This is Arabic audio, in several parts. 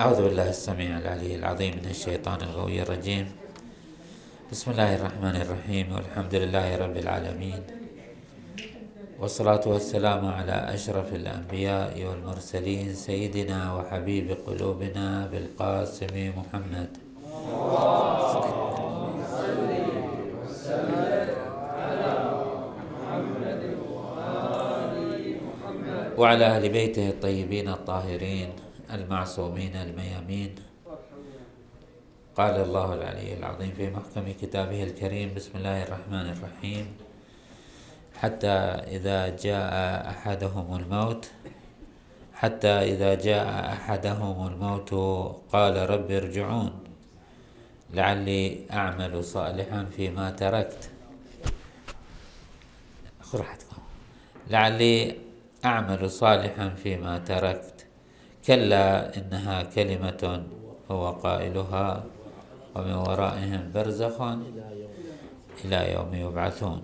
أعوذ بالله السميع العلي العظيم من الشيطان الغوي الرجيم. بسم الله الرحمن الرحيم والحمد لله رب العالمين والصلاة والسلام على أشرف الأنبياء والمرسلين سيدنا وحبيب قلوبنا بالقاسم محمد. وعلى أهل بيته الطيبين الطاهرين. المعصومين الميامين. قال الله العلي العظيم في محكم كتابه الكريم بسم الله الرحمن الرحيم. حتى إذا جاء أحدهم الموت حتى إذا جاء أحدهم الموت قال رب ارجعون. لعلي أعمل صالحا فيما تركت. لعلي أعمل صالحا فيما تركت. كلا إنها كلمة هو قائلها ومن ورائهم برزخ إلى يوم يبعثون.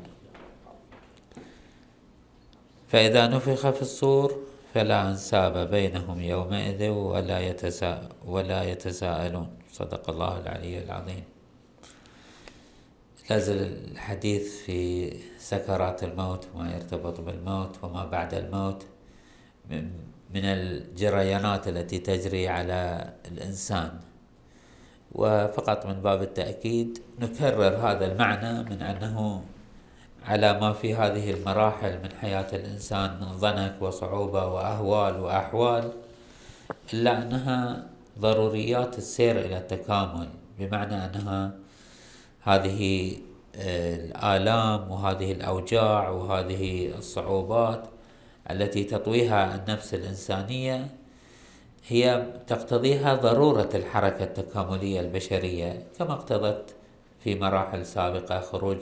فإذا نفخ في الصور فلا أنساب بينهم يومئذ ولا, يتساء ولا يتساءلون. صدق الله العلي العظيم. لازل الحديث في سكرات الموت وما يرتبط بالموت وما بعد الموت من الجريانات التي تجري على الإنسان. وفقط من باب التأكيد نكرر هذا المعنى من أنه على ما في هذه المراحل من حياة الإنسان من ضنك وصعوبة وأهوال وأحوال إلا أنها ضروريات السير إلى التكامل بمعنى أنها هذه آه، الآلام وهذه الأوجاع وهذه الصعوبات التي تطويها النفس الإنسانية هي تقتضيها ضرورة الحركة التكاملية البشرية كما اقتضت في مراحل سابقة خروج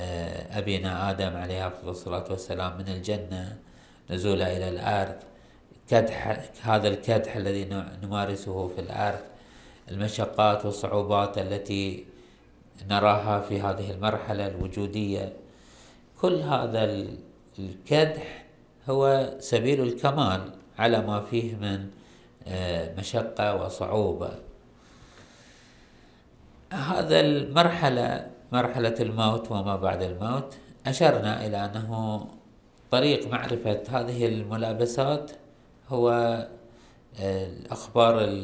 آه، أبينا آدم عليه الصلاة والسلام من الجنة نزوله إلى الأرض كدح هذا الكدح الذي نمارسه في الأرض المشقات والصعوبات التي نراها في هذه المرحلة الوجودية كل هذا الكدح هو سبيل الكمال على ما فيه من آه، مشقة وصعوبة. هذا المرحلة مرحلة الموت وما بعد الموت أشرنا إلى أنه طريق معرفة هذه الملابسات هو آه، الأخبار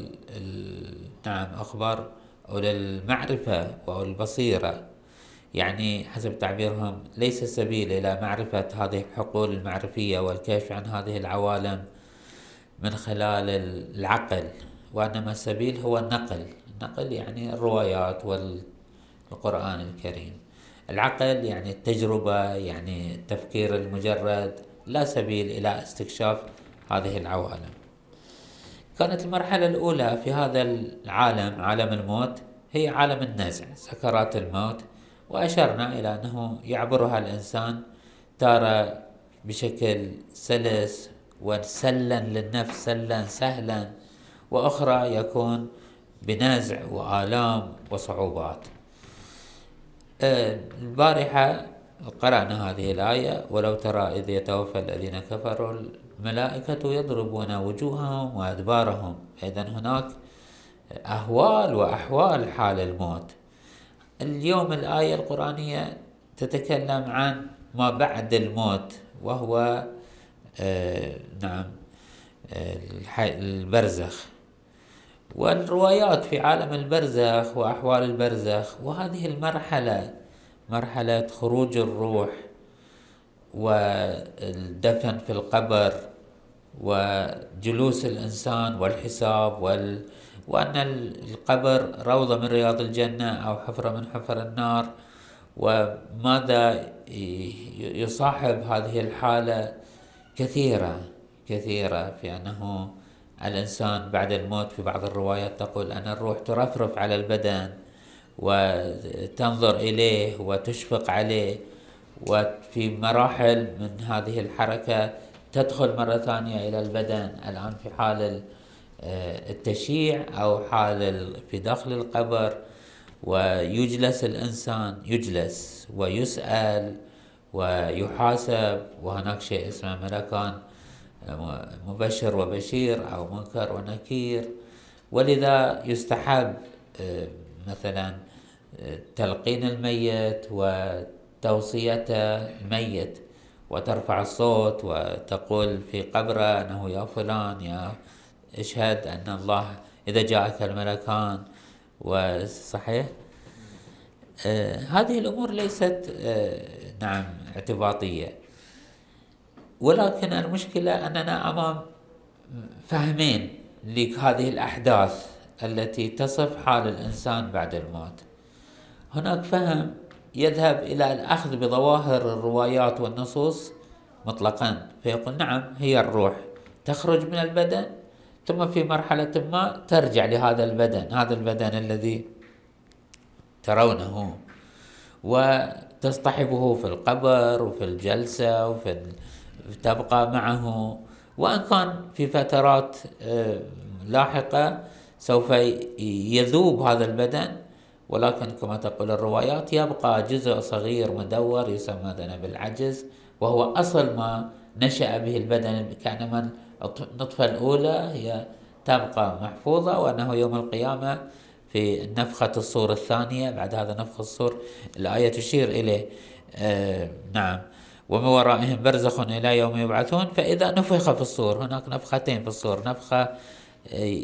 نعم أخبار أولى المعرفة أو البصيرة. يعني حسب تعبيرهم ليس السبيل إلى معرفة هذه الحقول المعرفية والكشف عن هذه العوالم من خلال العقل وإنما السبيل هو النقل. النقل يعني الروايات والقرآن الكريم. العقل يعني التجربة يعني التفكير المجرد لا سبيل إلى استكشاف هذه العوالم. كانت المرحلة الأولى في هذا العالم عالم الموت هي عالم النزع سكرات الموت وأشرنا إلى أنه يعبرها الإنسان تارة بشكل سلس وسلا للنفس سلا سهلا وأخرى يكون بنزع وآلام وصعوبات. البارحة قرأنا هذه الآية ولو ترى إذ يتوفى الذين كفروا الملائكة يضربون وجوههم وأدبارهم. إذا هناك أهوال وأحوال حال الموت. اليوم الآية القرآنية تتكلم عن ما بعد الموت وهو آه نعم آه البرزخ. والروايات في عالم البرزخ وأحوال البرزخ وهذه المرحلة مرحلة خروج الروح والدفن في القبر وجلوس الإنسان والحساب وال وأن القبر روضة من رياض الجنة أو حفرة من حفر النار وماذا يصاحب هذه الحالة؟ كثيرة كثيرة في أنه الإنسان بعد الموت في بعض الروايات تقول أن الروح ترفرف على البدن وتنظر إليه وتشفق عليه وفي مراحل من هذه الحركة تدخل مرة ثانية إلى البدن. الآن في حال التشيع أو حال في داخل القبر ويجلس الإنسان يجلس ويسأل ويحاسب وهناك شيء اسمه ملكان آه، مبشر وبشير أو منكر ونكير. ولذا يستحب آه، مثلا آه، تلقين الميت وتوصيته الميت وترفع الصوت وتقول في قبره أنه يا فلان يا اشهد أن الله إذا جاءك الملكان وصحيح؟ آه هذه الأمور ليست آه نعم اعتباطية. ولكن المشكلة أننا أمام فهمين لهذه الأحداث التي تصف حال الإنسان بعد الموت. هناك فهم يذهب إلى الأخذ بظواهر الروايات والنصوص مطلقا فيقول نعم هي الروح تخرج من البدن ثم في مرحلة ما ترجع لهذا البدن هذا البدن الذي ترونه وتصطحبه في القبر وفي الجلسة وفي تبقى معه. وإن كان في فترات آه، لاحقة سوف يذوب هذا البدن. ولكن كما تقول الروايات يبقى جزء صغير مدور يسمى ذنب العجز وهو أصل ما نشأ به البدن كأنما النطفة الأولى هي تبقى محفوظة وأنه يوم القيامة في نفخة الصور الثانية بعد هذا نفخ الصور الآية تشير إليه. آه نعم. ومن ورائهم برزخ إلى يوم يبعثون فإذا نفخ في الصور هناك نفختين في الصور نفخة آه،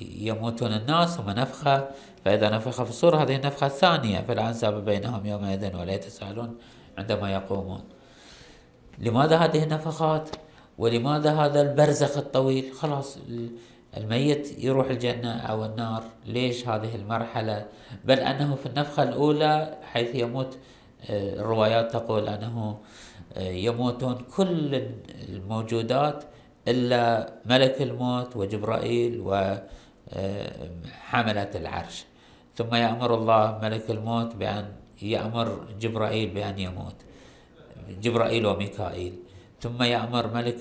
يموتون الناس ثم نفخة فإذا نفخ في الصور هذه النفخة الثانية فلا أنساب بينهم يومئذ ولا يتساءلون عندما يقومون. لماذا هذه النفخات؟ ولماذا هذا البرزخ الطويل؟ خلاص الميت يروح الجنة أو النار. ليش هذه المرحلة؟ بل أنه في النفخة الأولى حيث يموت آه، الروايات تقول أنه آه، يموتون كل الموجودات إلا ملك الموت وجبرائيل وحملة آه، العرش. ثم يأمر الله ملك الموت بأن يأمر جبرائيل بأن يموت. جبرائيل وميكائيل. ثم يأمر ملك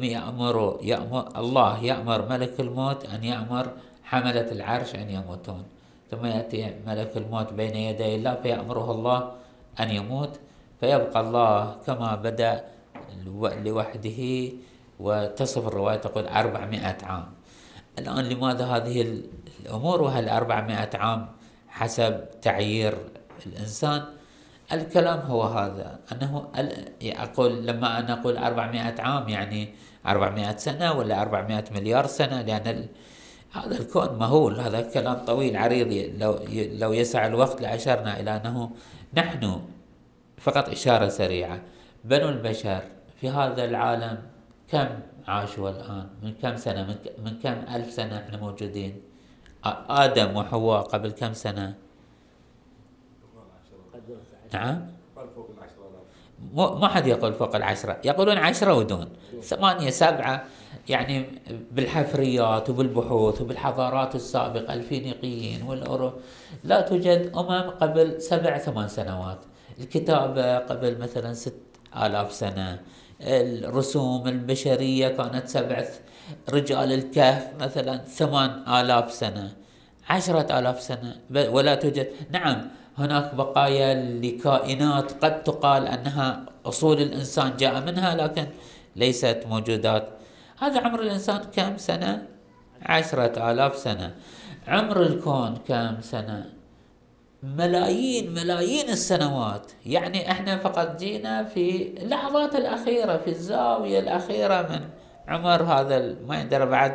يأمر, يأمر الله يأمر ملك الموت أن يأمر حملة العرش أن يموتون. ثم يأتي ملك الموت بين يدي الله فيأمره الله أن يموت. فيبقى الله كما بدأ لوحده. وتصف الرواية تقول أربعمائة عام. الآن لماذا هذه الأمور؟ وهل أربعمائة عام حسب تعيير الإنسان؟ الكلام هو هذا. أنه أقول لما أنا أقول 400 عام يعني 400 سنة ولا 400 مليار سنة لأن هذا الكون مهول هذا كلام طويل عريض. لو لو يسع الوقت لأشرنا إلى أنه نحن فقط إشارة سريعة. بنو البشر في هذا العالم كم عاشوا الآن؟ من كم سنة؟ من, كم ألف سنة إحنا موجودين؟ آدم وحواء قبل كم سنة؟ نعم. ما حد يقول فوق العشرة. يقولون عشرة ودون. ثمانية سبعة. يعني بالحفريات وبالبحوث وبالحضارات السابقة الفينيقيين والأورو. لا توجد أمم قبل سبع ثمان سنوات. الكتابة قبل مثلا ست آلاف سنة. الرسوم البشرية كانت سبع رجال الكهف مثلا ثمان آلاف سنة. عشرة آلاف سنة. ولا توجد. نعم. هناك بقايا لكائنات قد تقال أنها أصول الإنسان جاء منها لكن ليست موجودات. هذا عمر الإنسان كم سنة؟ عشرة آلاف سنة. عمر الكون كم سنة؟ ملايين ملايين السنوات. يعني إحنا فقط جينا في اللحظات الأخيرة في الزاوية الأخيرة من عمر هذا ما يندرى بعد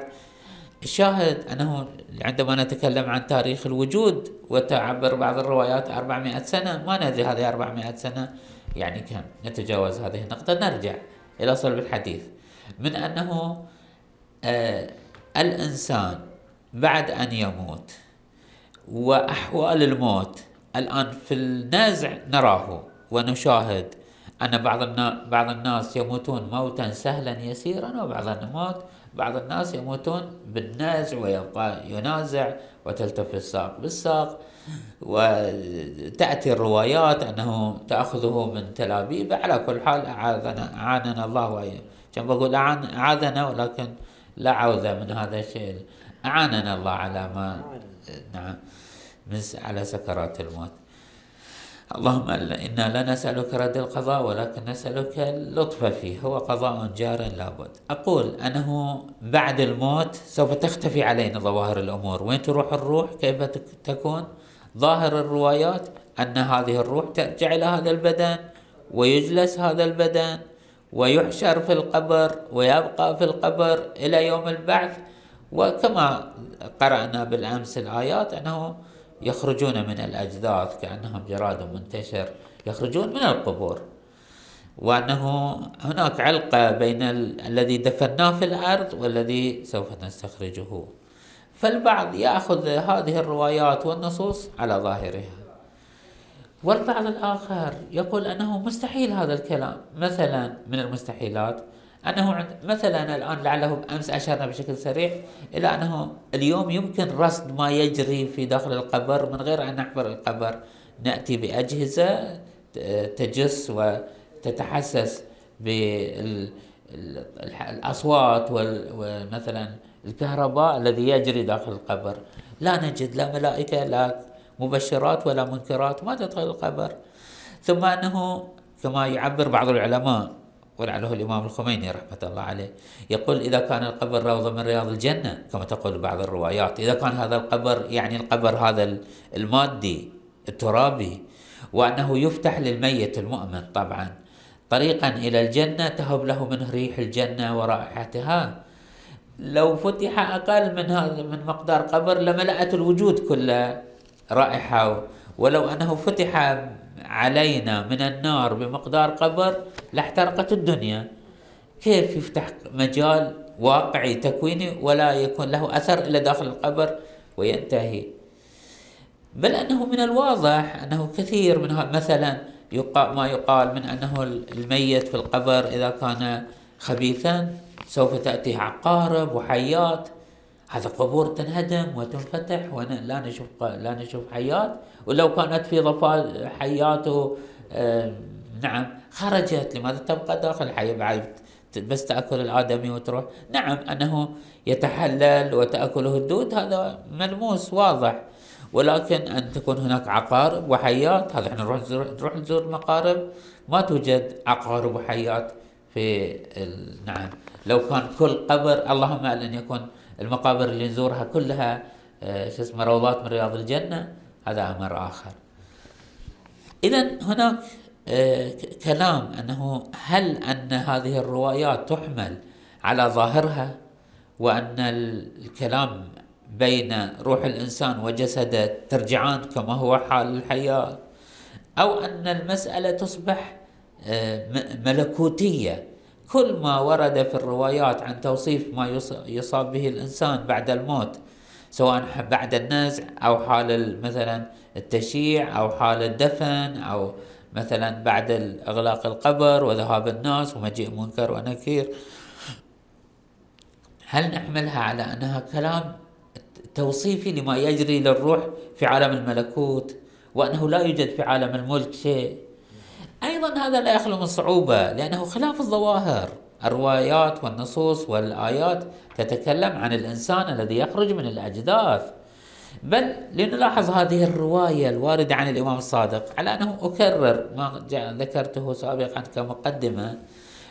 الشاهد أنه عندما نتكلم عن تاريخ الوجود وتعبر بعض الروايات 400 سنة ما ندري هذه 400 سنة يعني كم نتجاوز هذه النقطة. نرجع إلى صلب الحديث. من أنه آه الإنسان بعد أن يموت وأحوال الموت الآن في النازع نراه ونشاهد أن بعض بعض الناس يموتون موتا سهلا يسيرا وبعض الموت بعض الناس يموتون بالنازع ويبقى ينازع وتلتف الساق بالساق وتأتي الروايات أنه تأخذه من تلابيب على كل حال أعاذنا أعاننا الله كان بقول أعاذنا ولكن لا عوذة من هذا الشيء. أعاننا الله على ما نعم على سكرات الموت. اللهم إنا لا نسألك رد القضاء ولكن نسألك اللطف فيه هو قضاء جار لابد أقول أنه بعد الموت سوف تختفي علينا ظواهر الأمور. وين تروح الروح؟ كيف تكون؟ ظاهر الروايات أن هذه الروح ترجع إلى هذا البدن ويجلس هذا البدن ويحشر في القبر ويبقى في القبر إلى يوم البعث. وكما قرأنا بالأمس الآيات أنه يخرجون من الأجداث كأنهم جراد منتشر يخرجون من القبور. وأنه هناك علقة بين الذي دفناه في الأرض والذي سوف نستخرجه. فالبعض يأخذ هذه الروايات والنصوص على ظاهرها. والبعض الآخر يقول أنه مستحيل هذا الكلام. مثلا من المستحيلات أنه مثلا الآن لعله أمس أشرنا بشكل سريع إلى أنه اليوم يمكن رصد ما يجري في داخل القبر من غير أن نحفر القبر. نأتي بأجهزة تجس وتتحسس بالأصوات ومثلا الكهرباء الذي يجري داخل القبر. لا نجد لا ملائكة لا مبشرات ولا منكرات ما تدخل القبر. ثم أنه كما يعبر بعض العلماء ولعله الإمام الخميني رحمة الله عليه. يقول إذا كان القبر روضة من رياض الجنة كما تقول بعض الروايات. إذا كان هذا القبر يعني القبر هذا المادي الترابي وأنه يفتح للميت المؤمن طبعا. طريقا إلى الجنة تهب له منه ريح الجنة ورائحتها. لو فتح أقل من هذا من مقدار قبر لملأت الوجود كله رائحة ولو أنه فتح علينا من النار بمقدار قبر لاحترقت الدنيا. كيف يفتح مجال واقعي تكويني ولا يكون له أثر إلا داخل القبر وينتهي؟ بل أنه من الواضح أنه كثير من مثلا يقال ما يقال من أنه الميت في القبر إذا كان خبيثا سوف تأتي عقارب وحيات. هذا قبور تنهدم وتنفتح ولا نشوف لا نشوف حيات. ولو كانت في ضفاء حيات نعم خرجت. لماذا تبقى داخل الحي بعد بس تأكل الآدمي وتروح؟ نعم أنه يتحلل وتأكله الدود هذا ملموس واضح. ولكن أن تكون هناك عقارب وحيات هذا إحنا نروح نروح نزور المقارب ما توجد عقارب وحيات في نعم. لو كان كل قبر اللهم أن يكون المقابر اللي نزورها كلها آه، شو اسمه روضات من رياض الجنة. هذا أمر آخر. إذا هناك آه، كلام أنه هل أن هذه الروايات تحمل على ظاهرها وأن الكلام بين روح الإنسان وجسده ترجعان كما هو حال الحياة أو أن المسألة تصبح آه، ملكوتية. كل ما ورد في الروايات عن توصيف ما يصاب به الإنسان بعد الموت سواء بعد النزع أو حال مثلا التشييع أو حال الدفن أو مثلا بعد إغلاق القبر وذهاب الناس ومجيء منكر ونكير. هل نحملها على أنها كلام توصيفي لما يجري للروح في عالم الملكوت وأنه لا يوجد في عالم الملك شيء؟ أيضا هذا لا يخلو من صعوبة لأنه خلاف الظواهر. الروايات والنصوص والآيات تتكلم عن الإنسان الذي يخرج من الأجداث. بل لنلاحظ هذه الرواية الواردة عن الإمام الصادق على أنه أكرر ما ذكرته سابقا كمقدمة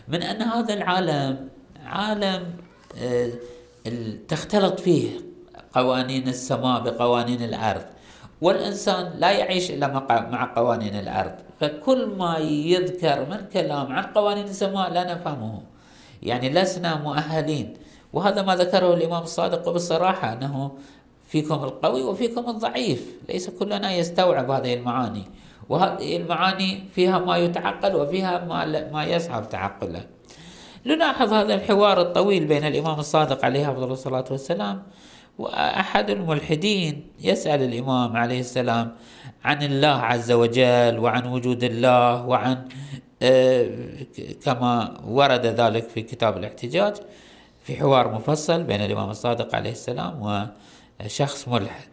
من أن هذا العالم عالم آه، تختلط فيه قوانين السماء بقوانين الأرض والإنسان لا يعيش إلا مع قوانين الأرض. فكل ما يذكر من كلام عن قوانين السماء لا نفهمه. يعني لسنا مؤهلين. وهذا ما ذكره الإمام الصادق بالصراحة أنه فيكم القوي وفيكم الضعيف. ليس كلنا يستوعب هذه المعاني. وهذه المعاني فيها ما يتعقل وفيها ما, ما يصعب تعقله. نلاحظ هذا الحوار الطويل بين الإمام الصادق عليه أفضل الصلاة والسلام وأحد الملحدين يسأل الإمام عليه السلام عن الله عز وجل وعن وجود الله وعن كما ورد ذلك في كتاب الاحتجاج في حوار مفصل بين الإمام الصادق عليه السلام وشخص ملحد.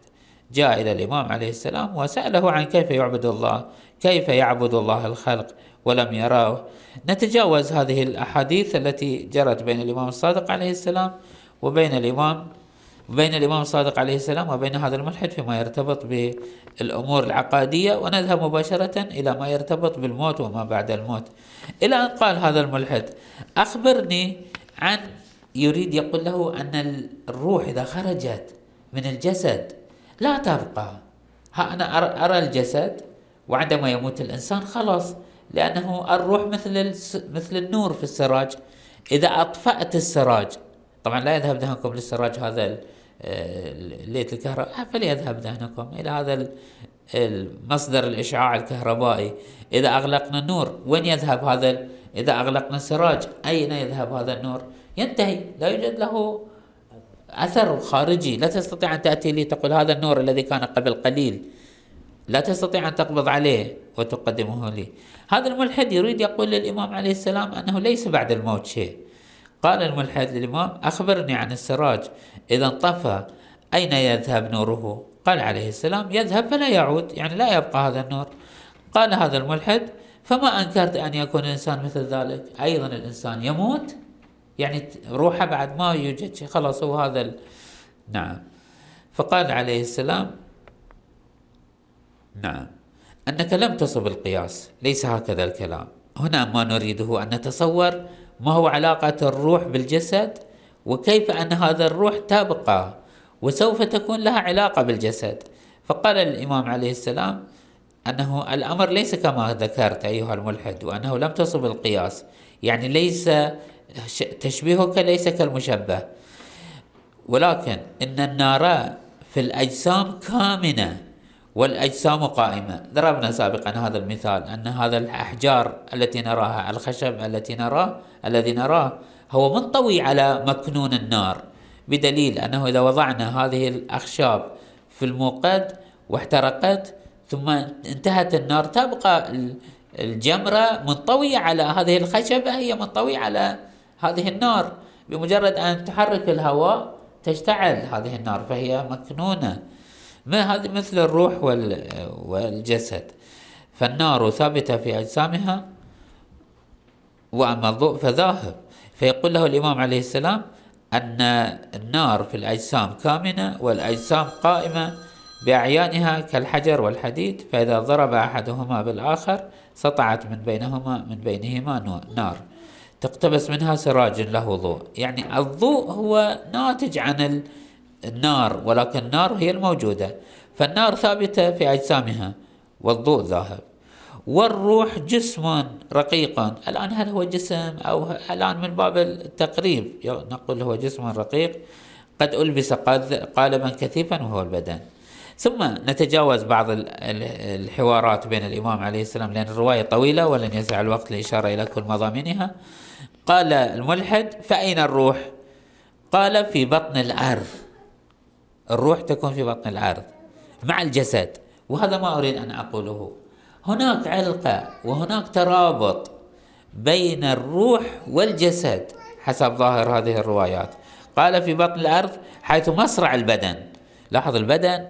جاء إلى الإمام عليه السلام وسأله عن كيف يعبد الله كيف يعبد الله الخلق ولم يراه. نتجاوز هذه الأحاديث التي جرت بين الإمام الصادق عليه السلام وبين الإمام بين الإمام الصادق عليه السلام وبين هذا الملحد فيما يرتبط بالأمور العقادية ونذهب مباشرة إلى ما يرتبط بالموت وما بعد الموت. إلى أن قال هذا الملحد أخبرني عن يريد يقول له أن الروح إذا خرجت من الجسد لا تبقى. ها أنا أرى الجسد وعندما يموت الإنسان خلاص لأنه الروح مثل مثل النور في السراج. إذا أطفأت السراج طبعا لا يذهب ذهنكم للسراج هذا ليت الكهرباء فليذهب ذهنكم. إلى هذا المصدر الإشعاع الكهربائي. إذا أغلقنا النور وين يذهب هذا إذا أغلقنا السراج أين يذهب هذا النور؟ ينتهي. لا يوجد له أثر خارجي. لا تستطيع أن تأتي لي تقول هذا النور الذي كان قبل قليل. لا تستطيع أن تقبض عليه وتقدمه لي. هذا الملحد يريد يقول للإمام عليه السلام أنه ليس بعد الموت شيء. قال الملحد للإمام أخبرني عن السراج. إذا انطفى أين يذهب نوره؟ قال عليه السلام يذهب فلا يعود يعني لا يبقى هذا النور. قال هذا الملحد فما أنكرت أن يكون الإنسان مثل ذلك؟ أيضا الإنسان يموت يعني روحه بعد ما يوجد شيء خلاص هو هذا ال... نعم. فقال عليه السلام نعم. أنك لم تصب القياس ليس هكذا الكلام. هنا ما نريده أن نتصور ما هو علاقة الروح بالجسد وكيف أن هذا الروح تبقى وسوف تكون لها علاقة بالجسد؟ فقال الإمام عليه السلام أنه الأمر ليس كما ذكرت أيها الملحد وأنه لم تصب القياس يعني ليس تشبيهك ليس كالمشبه. ولكن إن النار في الأجسام كامنة والأجسام قائمة. ضربنا سابقا هذا المثال أن هذا الأحجار التي نراها الخشب التي نراه الذي نراه هو منطوي على مكنون النار بدليل أنه إذا وضعنا هذه الأخشاب في الموقد واحترقت ثم انتهت النار تبقى الجمرة منطوية على هذه الخشبة هي منطوية على هذه النار. بمجرد أن تحرك الهواء تشتعل هذه النار فهي مكنونة. ما هذه؟ مثل الروح والجسد. فالنار ثابتة في أجسامها وأما الضوء فذاهب. فيقول له الإمام عليه السلام أن النار في الأجسام كامنة والأجسام قائمة بأعيانها كالحجر والحديد فإذا ضرب أحدهما بالآخر سطعت من بينهما من بينهما نار. تقتبس منها سراج له ضوء. يعني الضوء هو ناتج عن النار ولكن النار هي الموجودة. فالنار ثابتة في أجسامها والضوء ذاهب. والروح جسم رقيق الآن هل هو جسم أو الآن من باب التقريب؟ نقول هو جسم رقيق. قد ألبس قالبا كثيفا وهو البدن. ثم نتجاوز بعض الحوارات بين الإمام عليه السلام لأن الرواية طويلة ولن يسع الوقت للإشارة إلى كل مضامينها. قال الملحد فأين الروح؟ قال في بطن الأرض. الروح تكون في بطن الأرض مع الجسد. وهذا ما أريد أن أقوله. هناك علقة وهناك ترابط بين الروح والجسد حسب ظاهر هذه الروايات. قال في بطن الأرض حيث مصرع البدن. لاحظ البدن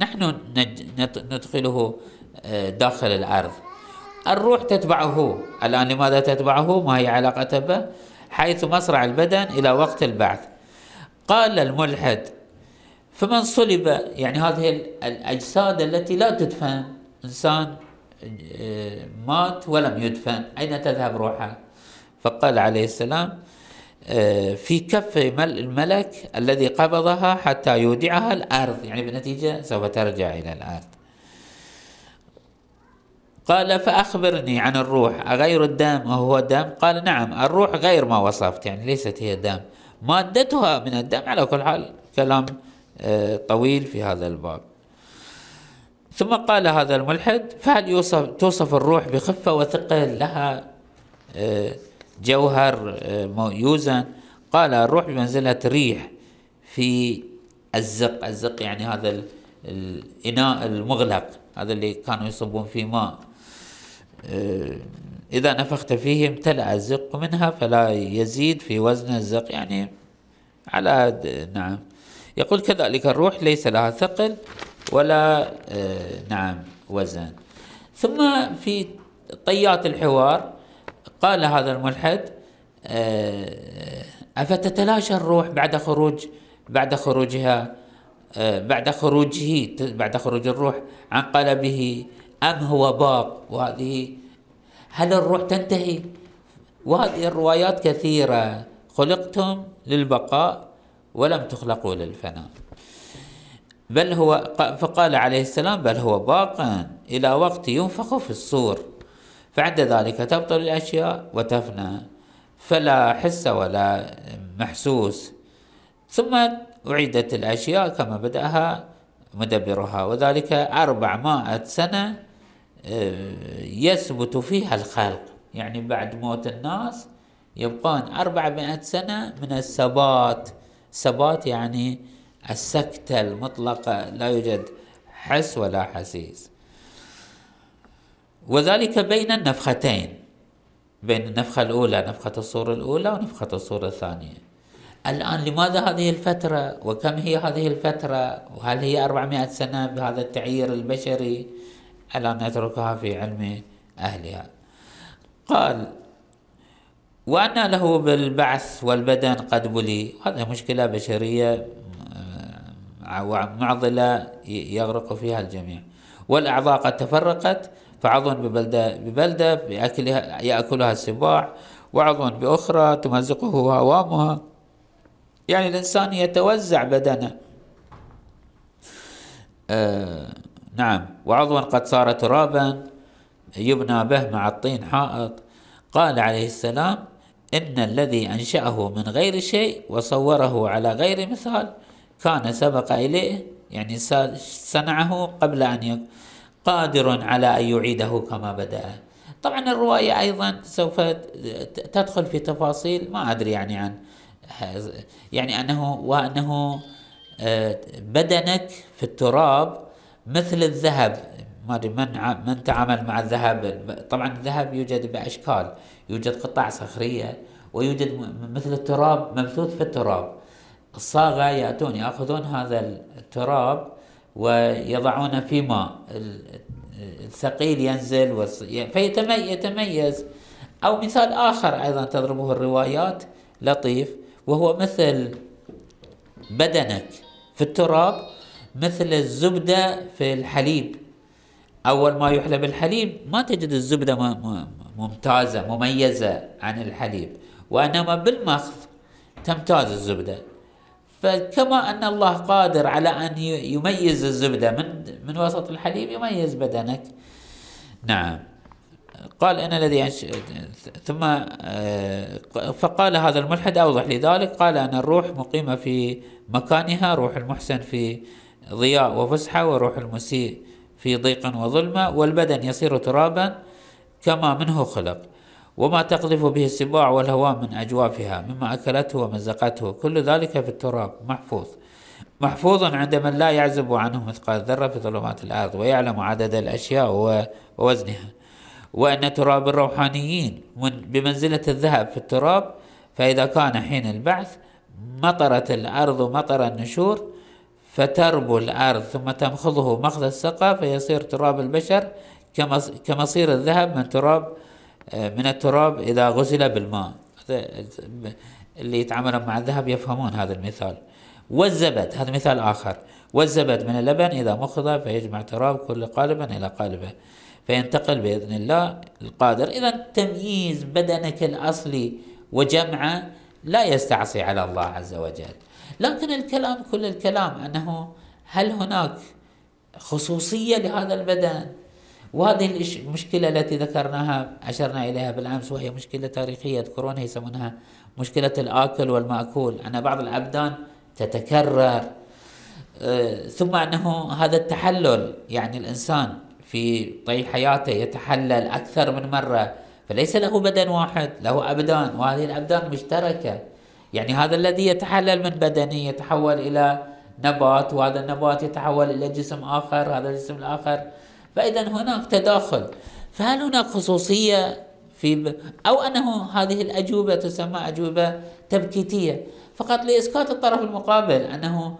نحن ندخله آه، داخل الأرض. الروح تتبعه. الآن لماذا تتبعه؟ ما هي علاقته به؟ حيث مصرع البدن إلى وقت البعث. قال الملحد فمن صلب يعني هذه الأجساد التي لا تدفن إنسان آه، مات ولم يدفن. أين تذهب روحه فقال عليه السلام آه، في كف الملك الذي قبضها حتى يودعها الأرض. يعني بالنتيجة سوف ترجع إلى الأرض. قال فأخبرني عن الروح. أغير الدم؟ وهو دم؟ قال نعم الروح غير ما وصفت. يعني ليست هي دم. مادتها من الدم على كل حال كلام آه، طويل في هذا الباب. ثم قال هذا الملحد فهل يوصف توصف الروح بخفة وثقل لها آه، جوهر آه، يوزن قال الروح بمنزلة ريح في الزق. الزق يعني هذا الإناء المغلق هذا اللي كانوا يصبون فيه ماء. إذا نفخت فيه امتلأ الزق منها فلا يزيد في وزن الزق يعني على نعم. يقول كذلك الروح ليس لها ثقل ولا آه، نعم وزن. ثم في طيات الحوار قال هذا الملحد آه، أفتتلاشى الروح بعد خروج بعد خروجها آه، بعد خروجه بعد خروج الروح عن قلبه أم هو باق؟ وهذه هل الروح تنتهي؟ وهذه الروايات كثيرة. خلقتم للبقاء ولم تخلقوا للفناء. بل هو فقال عليه السلام بل هو باق إلى وقت ينفخ في الصور. فعند ذلك تبطل الأشياء وتفنى فلا حس ولا محسوس. ثم أعيدت الأشياء كما بدأها مدبرها وذلك أربعمائة سنة آه، يثبت فيها الخلق. يعني بعد موت الناس يبقون أربعمائة سنة من الثبات. ثبات يعني السكتة المطلقة لا يوجد حس ولا حسيس. وذلك بين النفختين بين النفخة الأولى نفخة الصورة الأولى ونفخة الصورة الثانية. الآن لماذا هذه الفترة؟ وكم هي هذه الفترة؟ وهل هي 400 سنة بهذا التعيير البشري؟ الآن نتركها في علم أهلها. قال وأن له بالبعث والبدن قد بلي. هذا مشكلة بشرية معضلة يغرق فيها الجميع. والأعضاء قد تفرقت فعضو ببلدة ببلدة بأكلها يأكلها السباع وعضو بأخرى تمزقه هوامها يعني الإنسان يتوزع بدنه. آه نعم. وعضوا قد صار ترابا يبنى به مع الطين حائط. قال عليه السلام إن الذي أنشأه من غير شيء وصوره على غير مثال كان سبق إليه يعني صنعه قبل أن قادر على أن يعيده كما بدأ. طبعا الرواية أيضا سوف تدخل في تفاصيل ما أدري يعني عن يعني أنه وأنه آه، بدنك في التراب مثل الذهب. ما أدري من من تعامل مع الذهب. طبعا الذهب يوجد بأشكال. يوجد قطع صخرية ويوجد مثل التراب مبثوث في التراب. الصاغه يأتون يأخذون هذا التراب ويضعونه في ماء. الثقيل ينزل فيتميز أو مثال آخر أيضا تضربه الروايات لطيف وهو مثل بدنك في التراب مثل الزبدة في الحليب. أول ما يحلب الحليب ما تجد الزبدة ممتازة مميزة عن الحليب وإنما بالمخض تمتاز الزبدة. فكما أن الله قادر على أن يميز الزبدة من من وسط الحليب يميز بدنك. نعم. قال أنا الذي. ثم آه، فقال هذا الملحد أوضح لذلك. قال أن الروح مقيمة في مكانها روح المحسن في ضياء وفسحة وروح المسيء في ضيق وظلمة والبدن يصير ترابا كما منه خلق. وما تقذف به السباع والهواء من أجوافها مما أكلته ومزقته كل ذلك في التراب. محفوظ. محفوظ عند من لا يعزب عنه مثقال ذرة في ظلمات الأرض ويعلم عدد الأشياء ووزنها. وأن تراب الروحانيين من بمنزلة الذهب في التراب فإذا كان حين البعث مطرت الأرض مطر النشور فتربو الأرض ثم تمخضه مخذ السقى فيصير تراب البشر كمصير الذهب من تراب من التراب إذا غسل بالماء. اللي يتعاملون مع الذهب يفهمون هذا المثال. والزبد هذا مثال آخر. والزبد من اللبن إذا مخض فيجمع تراب كل قالب إلى قالبه. فينتقل بإذن الله القادر. إذا تمييز بدنك الأصلي وجمعه لا يستعصي على الله عز وجل. لكن الكلام كل الكلام أنه هل هناك خصوصية لهذا البدن؟ وهذه المشكلة التي ذكرناها أشرنا إليها بالأمس وهي مشكلة تاريخية. يذكرونها يسمونها مشكلة الآكل والمأكول. أن بعض الأبدان تتكرر. آه، ثم أنه هذا التحلل يعني الإنسان في طي حياته يتحلل أكثر من مرة. فليس له بدن واحد له أبدان وهذه الأبدان مشتركة. يعني هذا الذي يتحلل من بدنه يتحول إلى نبات وهذا النبات يتحول إلى جسم آخر هذا الجسم الآخر فإذا هناك تداخل. فهل هناك خصوصية في. أو أنه هذه الأجوبة تسمى أجوبة تبكيتية. فقط لإسقاط الطرف المقابل أنه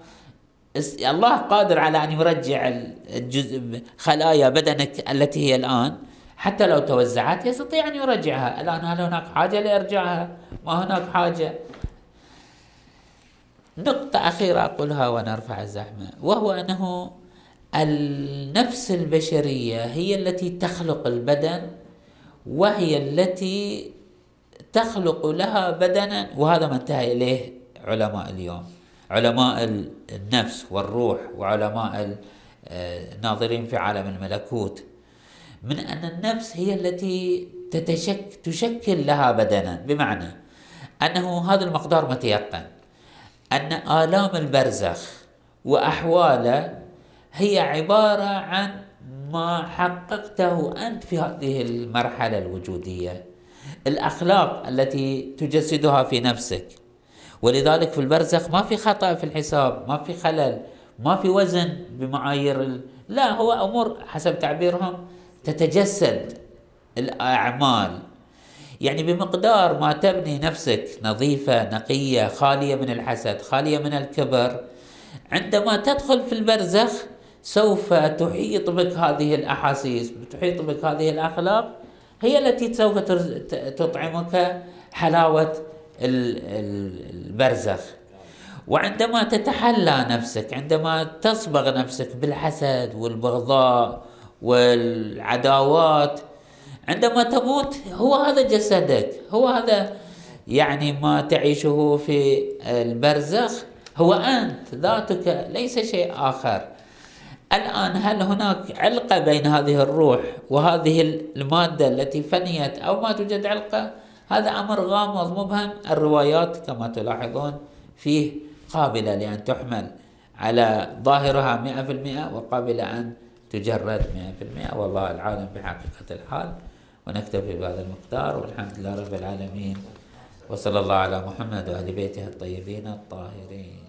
الله قادر على أن يرجع الجزء خلايا بدنك التي هي الآن. حتى لو توزعت يستطيع أن يرجعها. الآن هل هناك حاجة لإرجاعها؟ ما هناك حاجة؟ نقطة أخيرة أقولها ونرفع الزحمة وهو أنه النفس البشرية هي التي تخلق البدن وهي التي تخلق لها بدنا وهذا ما انتهى إليه علماء اليوم. علماء النفس والروح وعلماء الناظرين في عالم الملكوت. من أن النفس هي التي تتشك تشكل لها بدنا. بمعنى أنه هذا المقدار متيقن. أن آلام البرزخ وأحواله هي عبارة عن ما حققته أنت في هذه المرحلة الوجودية. الأخلاق التي تجسدها في نفسك. ولذلك في البرزخ ما في خطأ في الحساب ما في خلل ما في وزن بمعايير ال... لا هو أمور حسب تعبيرهم تتجسد الأعمال. يعني بمقدار ما تبني نفسك نظيفة نقية خالية من الحسد خالية من الكبر عندما تدخل في البرزخ سوف تحيط بك هذه الأحاسيس تحيط بك هذه الأخلاق هي التي سوف تطعمك حلاوة البرزخ. وعندما تتحلى نفسك عندما تصبغ نفسك بالحسد والبغضاء والعداوات عندما تموت هو هذا جسدك هو هذا يعني ما تعيشه في البرزخ هو أنت ذاتك ليس شيء آخر. الآن هل هناك علقة بين هذه الروح وهذه المادة التي فنيت أو ما توجد علقة؟ هذا أمر غامض مبهم الروايات كما تلاحظون فيه قابلة لأن تحمل على ظاهرها مئة في المئة وقابلة أن تجرد مئة في المئة. والله العالم بحقيقة الحال. ونكتفي بهذا المقدار والحمد لله رب العالمين. وصلى الله على محمد وآل بيته الطيبين الطاهرين.